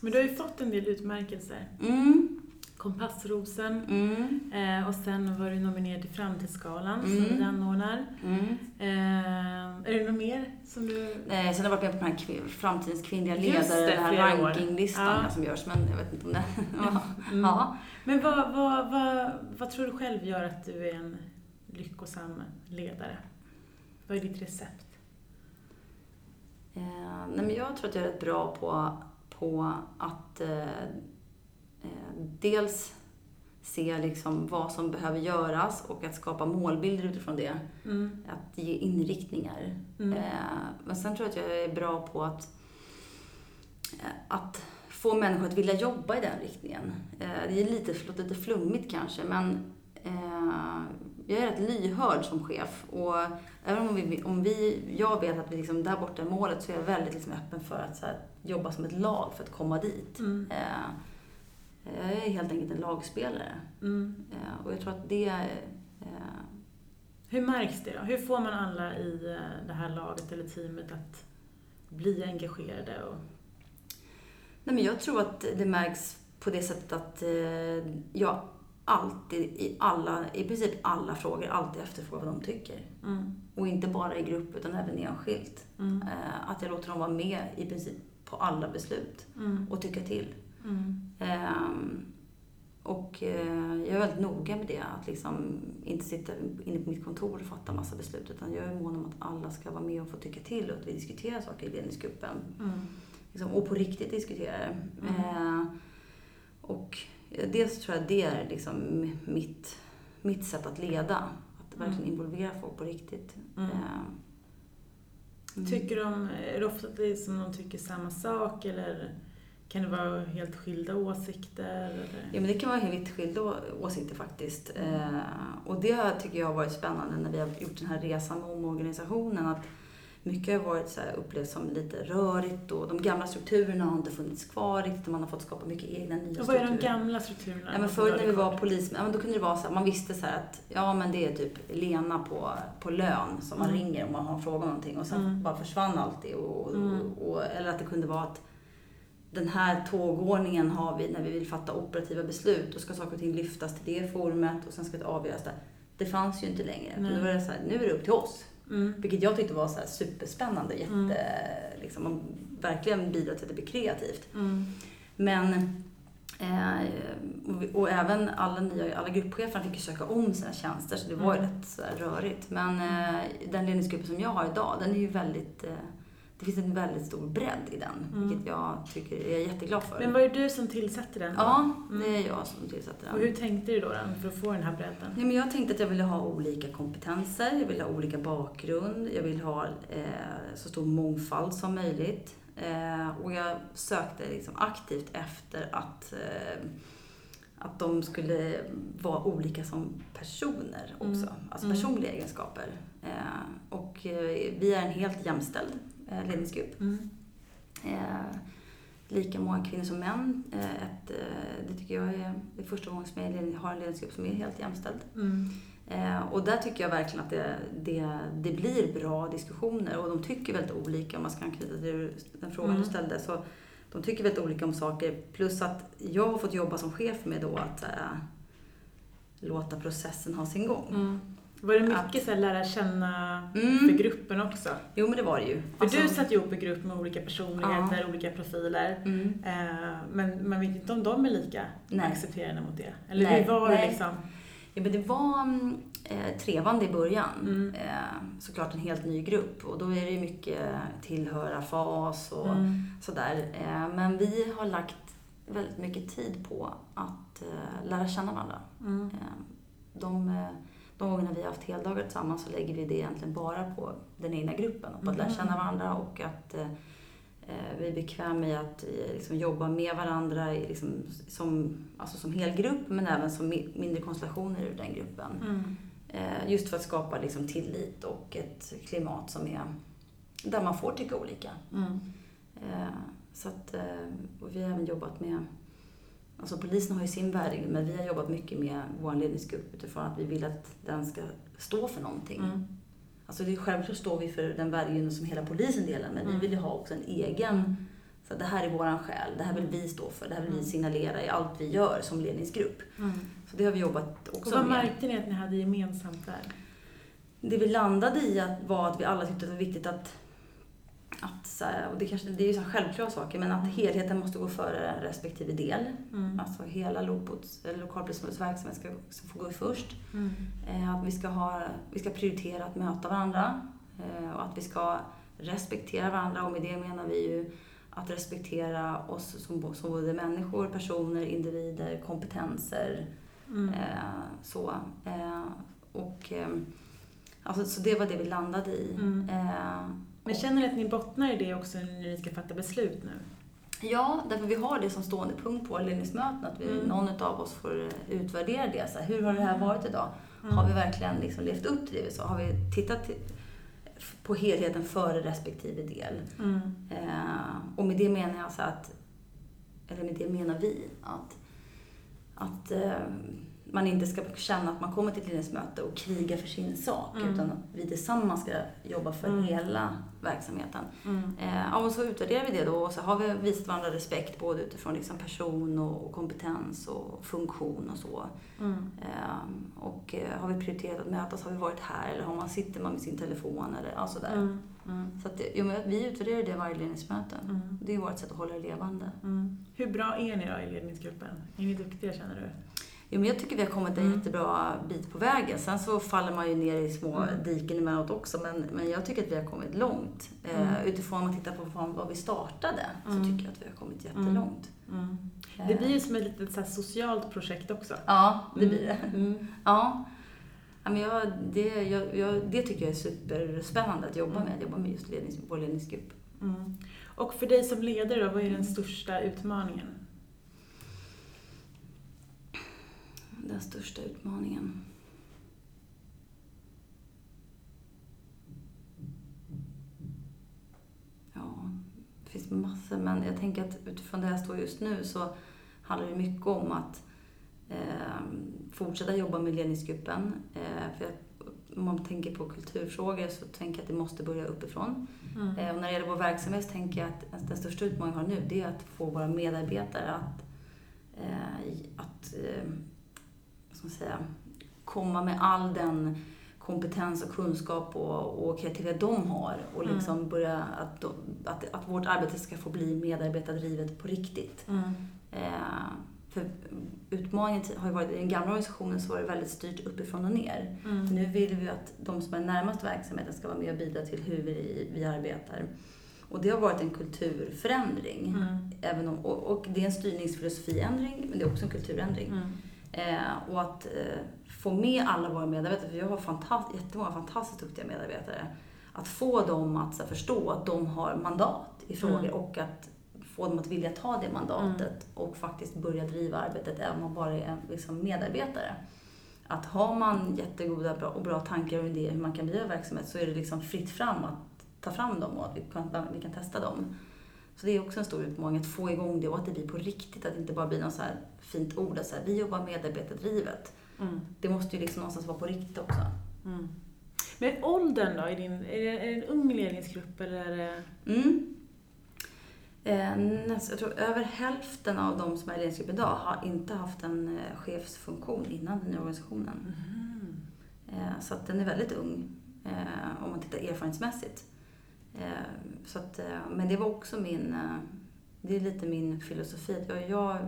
Men du har ju fått en del utmärkelser. Mm, Kompassrosen, mm, eh, och sen var du nominerad till Framtidsgalan Mm. som vi anordnar. mm. Eh, är det något mer som du... Eh, sen har jag varit med på den här kvin- framtidens kvinnliga ledare, det, den här rankinglistan Ja. som görs. Men jag vet inte om det... ja. (laughs) Mm. ja. Men vad, vad, vad, vad tror du själv gör att du är en lyckosam ledare? Vad är ditt recept? Eh, nej men jag tror att jag är rätt bra på, på att eh, dels se liksom vad som behöver göras och att skapa målbilder utifrån det. Mm. Att ge inriktningar. Mm. Eh, men sen tror jag att jag är bra på att, eh, att få människor att vilja jobba i den riktningen. Eh, det är lite, låter lite flummigt kanske, men eh, jag är rätt lyhörd som chef. Och även om, vi, om vi, jag vet att vi liksom, där borta är målet så är jag väldigt liksom öppen för att här, jobba som ett lag för att komma dit. Mm. Jag är helt enkelt en lagspelare. Mm. Eh, och jag tror att det eh, Hur märks det då? Hur får man alla i eh, det här laget eller teamet att bli engagerade? Och... Nej, men jag tror att det märks på det sättet att jag alltid i alla, i princip alla frågor, alltid efterfrågar vad de tycker. Mm. Och inte bara i grupp utan även enskilt. Mm. Att jag låter dem vara med i princip på alla beslut Mm. och tycka till. Mm. Ehm, och eh, jag är väldigt noga med det, att liksom inte sitta inne på mitt kontor och fatta massa beslut. Utan jag är mån om att alla ska vara med och få tycka till och att vi diskuterar saker i ledningsgruppen. Mm. Liksom, och på riktigt diskuterar. Mm. Eh, och dels tror jag det är liksom mitt, mitt sätt att leda. Att verkligen Mm. involvera folk på riktigt. Mm. Eh, mm. Tycker de, är det ofta att de tycker samma sak eller kan det vara helt skilda åsikter? Eller? Ja, men det kan vara vitt skilda åsikter faktiskt. Eh, och det tycker jag har varit spännande när vi har gjort den här resan med omorganisationen. Att mycket har varit så här upplevt som lite rörigt och de gamla strukturerna har inte funnits kvar riktigt. Man har fått skapa mycket egna nya Och vad är de strukturer. gamla strukturerna? Ja, men förr när vi var polis, ja, men då kunde det vara så här, man visste så att ja men det är typ Lena på, på lön som man Mm. ringer om man har fråga om någonting och sen Mm. bara försvann alltid. Och, Mm. och, och, eller att det kunde vara att den här tågordningen har vi när vi vill fatta operativa beslut. Då ska saker och ting lyftas till det forumet och sen ska det avgöras där. Det fanns ju inte längre. Nej. Nu var det så här, nu är det upp till oss. Mm. Vilket jag tyckte var så superspännande. Jätte, Mm. liksom, man verkligen bidrar till att det blir kreativt. Mm. Men eh, och, även alla, nya, alla gruppchefer fick ju söka om sina tjänster så det var ju Mm. rätt så rörigt. Men eh, den ledningsgruppen som jag har idag, den är ju väldigt... Eh, det finns en väldigt stor bredd i den, Mm. vilket jag tycker jag är jätteglad för. Men var det du som tillsatte den? då? ja, Mm. det är jag som tillsatte Och den. hur tänkte du då, då för att få den här bredden? Ja, men jag tänkte att jag ville ha olika kompetenser, jag vill ha olika bakgrund, jag vill ha eh, så stor mångfald som möjligt. Eh, och jag sökte liksom aktivt efter att, eh, att de skulle vara olika som personer också, Mm. alltså Mm. personliga egenskaper. Eh, och eh, vi är en helt jämställd ledningsgrupp. Mm. Eh, lika många kvinnor som män. Eh, ett, eh, det tycker jag är, det är första gången som jag har en ledningsgrupp som är helt jämställd. Mm. Eh, och där tycker jag verkligen att det, det, det blir bra diskussioner och de tycker väldigt olika, om man ska anknyta till den frågan Mm. du ställde. Så de tycker väldigt olika om saker. Plus att jag har fått jobba som chef med då att eh, låta processen ha sin gång. Mm. Var det mycket så här, lära känna Mm. för gruppen också? Jo men det var det ju. För Alltså- du satt ihop en grupp med olika personligheter, olika profiler. Mm. Eh, men man vet inte om de är lika Nej. accepterande mot det. Eller Nej, hur var det nej. liksom? Ja, men det var mm, eh, trevande i början. Mm. Eh, såklart en helt ny grupp och då är det mycket tillhöra fas och Mm. sådär. Eh, men vi har lagt väldigt mycket tid på att eh, lära känna varandra. Mm. Eh, de, eh, de gångerna vi har haft heldagar tillsammans så lägger vi det egentligen bara på den egna gruppen och på att lära Mm. känna varandra och att eh, eh, vi är bekväma i att eh, liksom, jobba med varandra liksom, som, alltså, som hel grupp men även som mi- mindre konstellationer ur den gruppen. Mm. Just för att skapa liksom, tillit och ett klimat som är där man får tycka olika. Mm. Så att, och vi har även jobbat med Alltså polisen har ju sin värdegrund men vi har jobbat mycket med vår ledningsgrupp utifrån att vi vill att den ska stå för någonting. Mm. Alltså det är självklart står vi för den värdegrunden som hela polisen delar men Mm. vi vill ju ha också en egen så att det här är våran själ, det här vill vi stå för, det här vill vi Mm. signalera i allt vi gör som ledningsgrupp. Mm. Så det har vi jobbat Och också vad med. märkte ni att ni hade gemensamt där? Det vi landade i att, var att vi alla tyckte att det var viktigt att, att och det, kanske, det är ju så självklara saker, men att Mm. helheten måste gå före respektive del. Mm. Alltså hela lokalpolisens verksamhet ska, ska få gå först. Mm. Eh, att vi ska, ha, vi ska prioritera att möta varandra eh, och att vi ska respektera varandra och med det menar vi ju att respektera oss som, som både människor, personer, individer, kompetenser. Mm. Eh, så. Eh, och, alltså, så det var det vi landade i. Mm. Eh, Men känner ni att ni bottnar i det också när ni ska fatta beslut nu? Ja, därför vi har det som stående punkt på ledningsmöten, att vi, Mm. någon av oss får utvärdera det. Så här, hur har det här varit idag? Mm. Har vi verkligen liksom levt upp till det vi sa? Har vi tittat på helheten före respektive del? Mm. Eh, och med det menar jag så att, eller med det menar vi att, att eh, man inte ska känna att man kommer till ett ledningsmöte och krigar för sin sak, Mm. utan att vi tillsammans ska jobba för Mm. hela verksamheten. Mm. Eh, ja, och så utvärderar vi det då och så har vi visat varandra respekt både utifrån liksom person och, kompetens och funktion och så. Mm. Eh, och har vi prioriterat att mötas, har vi varit här eller har man, sitter man med sin telefon eller ja, sådär. Mm. Mm. Så att, jo, vi utvärderar det varje ledningsmöte. Mm. Det är vårt sätt att hålla det levande. Mm. Hur bra är ni då i ledningsgruppen? Är ni duktiga känner du? Jo, men jag tycker vi har kommit en Mm. jättebra bit på vägen. Sen så faller man ju ner i små Mm. diken emellanåt också. Men, men jag tycker att vi har kommit långt. Eh, Mm. utifrån om man tittar på vad, vad vi startade så Mm. tycker jag att vi har kommit jättelångt. Mm. Eh, Det blir ju som ett litet så socialt projekt också. Ja, det blir det. Mm. Ja. Ja, men jag, det, jag, jag, det tycker jag är superspännande att jobba Mm. med. Att jobba med just lednings, vår ledningsgrupp. Mm. Och för dig som ledare då, vad är den största utmaningen? Den största utmaningen. Ja, det finns massor. Men jag tänker att utifrån det jag står just nu så handlar det mycket om att eh, fortsätta jobba med ledningsgruppen. Eh, för att, om man tänker på kulturfrågor så tänker jag att det måste börja uppifrån. Mm. Eh, Och när det gäller vår verksamhet så tänker jag att den största utmaningen vi har nu det är att få våra medarbetare att, eh, att eh, ska man säga, komma med all den kompetens och kunskap och, och kreativitet de har och Mm. liksom börja att, att, att vårt arbete ska få bli medarbetardrivet på riktigt. Mm. Eh, för utmaningen har ju varit, i den gamla organisationen så var det väldigt styrt uppifrån och ner. Mm. Nu vill vi att de som är närmast verksamheten ska vara med och bidra till hur vi, vi arbetar. Och det har varit en kulturförändring. Mm. Även om, och, och det är en styrningsfilosofiändring, men det är också en kulturändring. Mm. Eh, och att eh, få med alla våra medarbetare, för jag har fantast, jättemånga fantastiskt duktiga medarbetare. Att få dem att här, förstå att de har mandat i frågor Mm. och att få dem att vilja ta det mandatet och faktiskt börja driva arbetet även om man bara är liksom, medarbetare. Att har man jättegoda bra, och bra tankar och idéer hur man kan driva verksamhet så är det liksom fritt fram att ta fram dem och att vi kan, vi kan testa dem. Så det är också en stor utmaning att få igång det och att det blir på riktigt, att det inte bara blir något så här fint ord, att så här, vi jobbar medarbetardrivet. Mm. Det måste ju liksom någonstans vara på riktigt också. Mm. Men åldern då? Är, din, är, det, är det en ung ledningsgrupp eller är det... Mm. Eh, näst, jag tror över hälften av de som är i ledningsgrupp idag har inte haft en eh, chefsfunktion innan den nya organisationen. Mm. Eh, så att den är väldigt ung eh, om man tittar erfarenhetsmässigt. Eh, så att, eh, men det var också min, eh, det är lite min filosofi. Jag, jag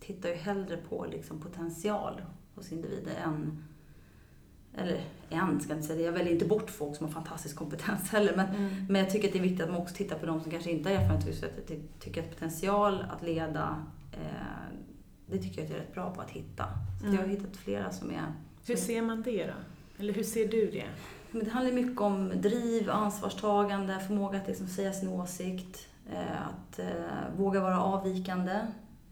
tittar ju hellre på liksom potential hos individer än eller en, ska jag inte säga det. Jag väljer inte bort folk som har fantastisk kompetens heller. Men, Mm. men jag tycker att det är viktigt att man också tittar på de som kanske inte har erfarenhet. Så att jag ty- tycker att potential att leda, eh, det tycker jag att jag är rätt bra på att hitta. Så att jag har Mm. hittat flera som är Hur ser man det då? Eller hur ser du det? Men det handlar mycket om driv, ansvarstagande, förmåga att liksom säga sin åsikt, eh, att eh, våga vara avvikande.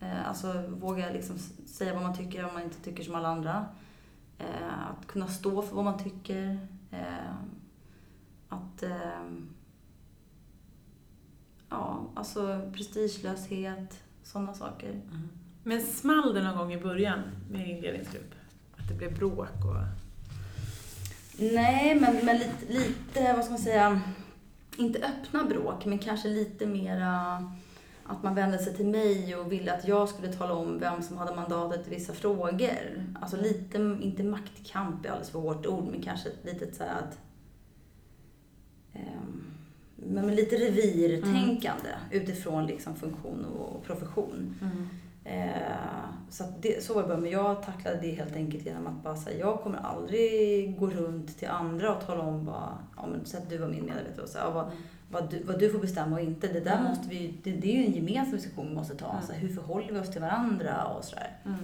Eh, alltså våga liksom säga vad man tycker om man inte tycker som alla andra. Att kunna stå för vad man tycker. Att... Ja, alltså prestigelöshet, sådana saker. Mm. Men small det någon gång i början med din ledningsgrupp? Att det blev bråk och... Nej, men, men lite, lite, vad ska man säga, inte öppna bråk, men kanske lite mera att man vände sig till mig och ville att jag skulle tala om vem som hade mandatet i vissa frågor. Alltså lite, inte maktkamp är alldeles för hårt ord, men kanske ett litet så här att... ehm, men lite revirtänkande utifrån liksom funktion och profession. Mm. Eh, så det, så var det bara, men jag tacklade det helt enkelt genom att bara säga, jag kommer aldrig gå runt till andra och tala om vad, ja men säg att du var min medarbetare och så, ja, vad, vad, du, vad du får bestämma och inte. Det där Mm. måste vi, det, det är ju en gemensam diskussion vi måste ta. Mm. Så här, hur förhåller vi oss till varandra och sådär. Mm.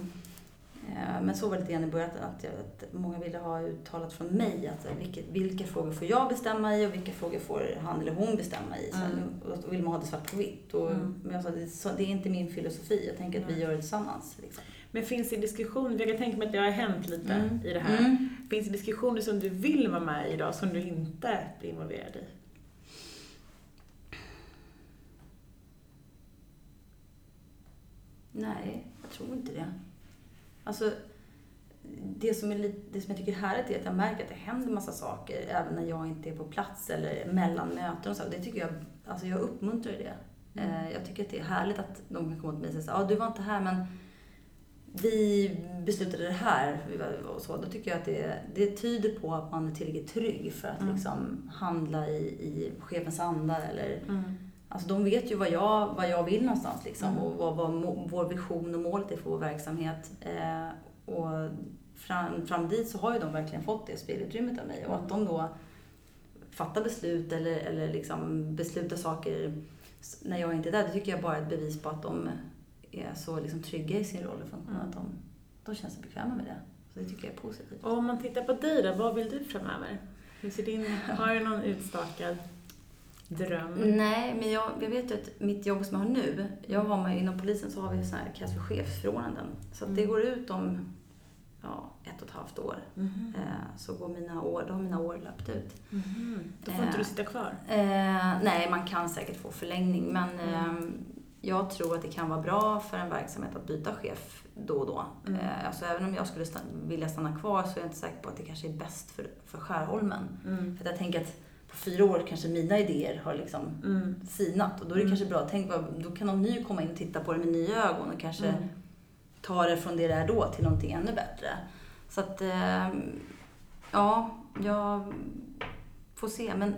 Eh, Men så var det lite grann i början att, jag, att många ville ha uttalat från mig att här, vilket, vilka frågor får jag bestämma i och vilka frågor får han eller hon bestämma i. Här, Mm. då vill man ha det svart på vitt. Och, Mm. Men jag sa, det, det är inte min filosofi. Jag tänker att vi Nej. gör det tillsammans. Liksom. Men finns det diskussioner, jag kan tänka mig att det har hänt lite Mm. i det här. Mm. Finns det diskussioner som du vill vara med i idag som du inte blir involverad i? Nej, jag tror inte det. Alltså, det som, är lite, det som jag tycker är härligt är att jag märker att det händer massa saker även när jag inte är på plats eller mellan möten och så. Det tycker jag, alltså jag uppmuntrar det. Mm. Eh, Jag tycker att det är härligt att de kan komma till mig och säga ja du var inte här men vi beslutade det här och så. Då tycker jag att det, det tyder på att man är tillräckligt trygg för att Mm. liksom handla i, i chefens anda eller Mm. Alltså de vet ju vad jag, vad jag vill någonstans liksom Mm. och vad, vad må, vår vision och målet är för vår verksamhet. Eh, och fram, fram dit så har ju de verkligen fått det spelutrymmet av mig och att de då fattar beslut eller, eller liksom beslutar saker när jag inte är där, det tycker jag bara är ett bevis på att de är så liksom trygga i sin roll och funktion, Mm. att de, de känner sig bekväma med det. Så det tycker jag är positivt. Och om man tittar på dig då, vad vill du framöver? Hur ser din, har du någon utstakad dröm? Nej, men jag, jag vet ju att mitt jobb som jag har nu, jag har med, inom polisen så har vi så här kallas för chefsförordnanden. Så att det Mm. går ut om ja, ett och ett halvt år. Mhm. Eh, så går mina år, då har mina år löpt ut. Mhm. Då får inte Eh. du sitta kvar? Eh, nej, man kan säkert få förlängning men Mm. eh, jag tror att det kan vara bra för en verksamhet att byta chef då och då. Mm. Eh, alltså även om jag skulle stanna, vilja stanna kvar så är jag inte säker på att det kanske är bäst för, för Skärholmen. Mm. För jag tänker att på fyra år kanske mina idéer har liksom Mm. sinat. Och då är det Mm. kanske bra, tänk vad, då kan någon ny komma in och titta på det med nya ögon och kanske Mm. ta det från det det är då till någonting ännu bättre. Så att, eh, ja, jag får se. Men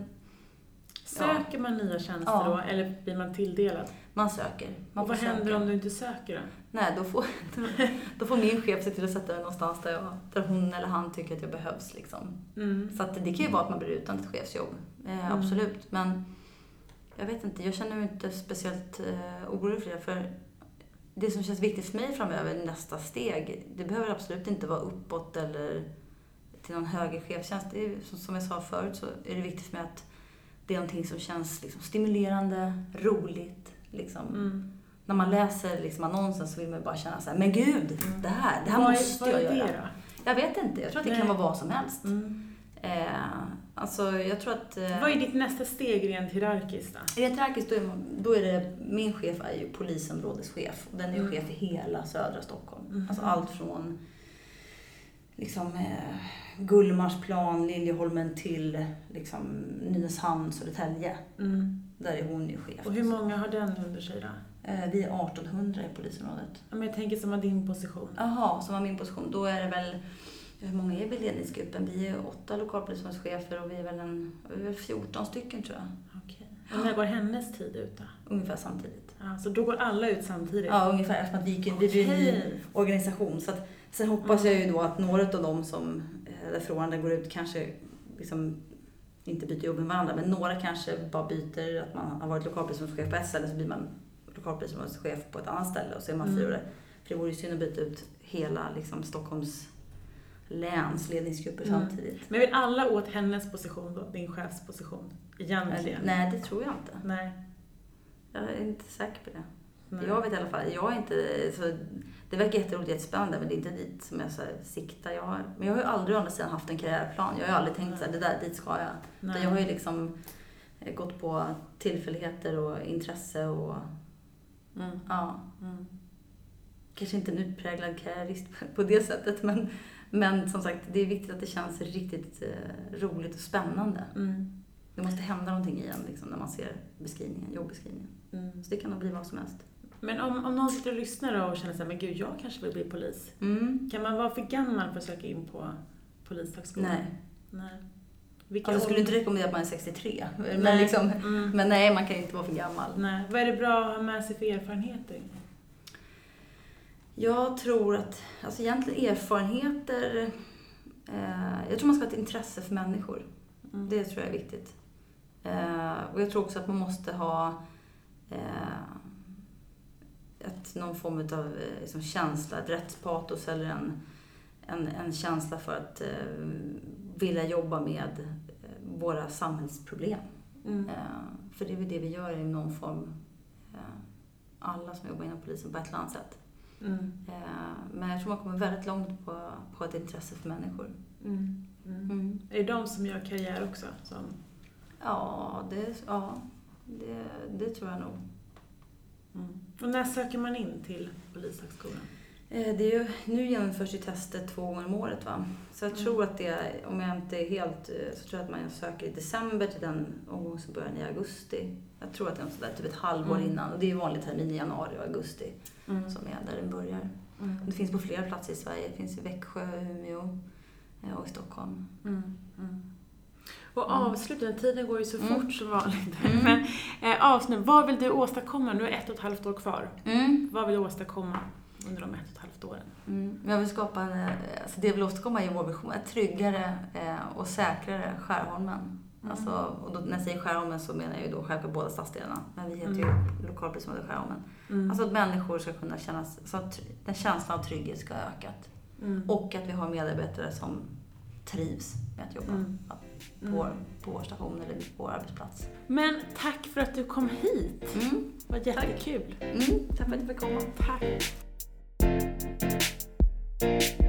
Söker man nya tjänster Ja. då, eller blir man tilldelad? man söker. Man och vad händer söka. om du inte söker då? Nej, då får, (laughs) då får min chef se till att sätta mig någonstans där, jag, där hon eller han tycker att jag behövs. Liksom. Mm. Så att det kan ju vara att man blir utan ett chefsjobb. Eh, Mm. Absolut. Men jag vet inte, jag känner mig inte speciellt eh, orolig för det. För det som känns viktigt för mig framöver, nästa steg, det behöver absolut inte vara uppåt eller till någon högre chefstjänst. Det är, som- som jag sa förut så är det viktigt för mig att det är någonting som känns liksom, stimulerande, roligt. Liksom. Mm. När man läser liksom, annonsen så vill man bara känna så här, men gud, Mm. det här, det här vad måste är, jag göra. det då? Jag vet inte, jag tror att det Nej. kan vara vad som helst. Mm. Eh, alltså, jag tror att... Eh, Vad är ditt nästa steg rent hierarkiskt då? Rent hierarkiskt, då är, man- då är det, min chef är ju polisområdeschef. Och den är ju Mm. chef i hela södra Stockholm. Mhm. Alltså allt från liksom, eh, Gullmarsplan, Liljeholmen till liksom, Nynäshamn, Södertälje. Mm. Där är hon ju chef. Och hur många har den under sig då? Eh, vi är 1800 i polisområdet. Ja, men jag tänker som har din position. Jaha, som var min position. Då är det väl, hur många är vi i ledningsgruppen? Vi är åtta lokalpolisområdeschefer och vi är väl en, vi är väl 14 stycken tror jag. Okej. Och när går hennes tid ut då? Ungefär samtidigt. Ja, så då går alla ut samtidigt? Ja, ungefär. Eftersom att vi, vi blir en ny organisation. Så att, sen hoppas jag ju då att några av dem som, eh, där förordnanden går ut, kanske liksom inte byter jobb med varandra, men några kanske bara byter, att man har varit lokalpolisområdeschef på ställe så blir man lokalpolisområdeschef på ett annat ställe och så är man Mm. fyra. För det vore ju synd att byta ut hela liksom, Stockholms läns ledningsgrupper Mm. samtidigt. Men vill alla åt hennes position då? Din chefsposition? Egentligen? Nej, det tror jag inte. Nej. Jag är inte säker på det. Nej. Jag vet i alla fall, jag är inte, så, det verkar jätteroligt och jättespännande men det är inte dit som jag så här, siktar. Jag har, men jag har ju aldrig å andra sidan haft en karriärplan. Jag har ju aldrig tänkt så här, det där, dit ska jag. Nej. Utan jag har ju liksom eh, gått på tillfälligheter och intresse och Mm. ja, Mm. kanske inte en utpräglad karriärist (laughs) på det sättet men, men som sagt, det är viktigt att det känns riktigt eh, roligt och spännande. Mm. Det måste hända någonting i en liksom, när man ser beskrivningen, jobbeskrivningen. Mm. Så det kan nog bli vad som helst. Men om, om någon sitter och lyssnar och känner såhär, men gud, jag kanske vill bli polis. Mm. Kan man vara för gammal för att söka in på polishögskolan? Nej. Nej. Vilka Alltså, jag skulle inte rekommendera att man är 63. Men, Nej. liksom, Mm. men nej, man kan inte vara för gammal. Nej. Vad är det bra att ha med sig för erfarenheter? Jag tror att, alltså egentligen erfarenheter, eh, jag tror man ska ha ett intresse för människor. Mm. Det tror jag är viktigt. Eh, och jag tror också att man måste ha, eh, ett, någon form av eh, liksom, känsla, ett rättspatos eller en, en, en känsla för att eh, vilja jobba med våra samhällsproblem. Mm. Eh, för det är väl det vi gör i någon form, eh, alla som jobbar inom polisen på ett eller annat sätt. Mm. Eh, men jag tror man kommer väldigt långt på, på ett intresse för människor. Mm. Mm. Mm. Är det de som gör karriär också? Som... Ja, det, ja det, det tror jag nog. Mm. Och när söker man in till Polishögskolan? Eh, Det är ju, nu genomförs ju tester två gånger om året va. Så jag Mm. tror att det, är- om jag inte är helt, eh, så tror jag att man söker i december till den omgång som börjar i augusti. Jag tror att det är sådär, typ ett halvår Mm. innan. Och det är ju vanlig termin i januari och augusti Mm. som är där den börjar. Mm. Det finns på flera platser i Sverige. Det finns i Växjö, Umeå eh, och i Stockholm. Mm. Mm. Och avslutningen, tiden går ju så Mm. fort som vanligt. Mm. (laughs) Men eh, avslut, vad vill du åstadkomma? Nu är ett och ett halvt år kvar. Mm. Vad vill du åstadkomma under de ett och ett halvt åren? Mm. Jag vill skapa en, eh, alltså det jag vill åstadkomma är vår vision, ett tryggare eh, och säkrare Skärholmen. Mm. Alltså, och då, när jag säger Skärholmen så menar jag ju då självklart båda stadsdelarna. Men vi heter Mm. ju lokalpolisområde Skärholmen. Mm. Alltså att människor ska kunna känna, så att den känslan av trygghet ska ha ökat. Mm. Och att vi har medarbetare som trivs med att jobba Mm. på, vår, på vår station eller på vår arbetsplats. Men tack för att du kom hit. Mm. Det var jättekul. Mm. Tack för att du fick komma. Tack. Thank you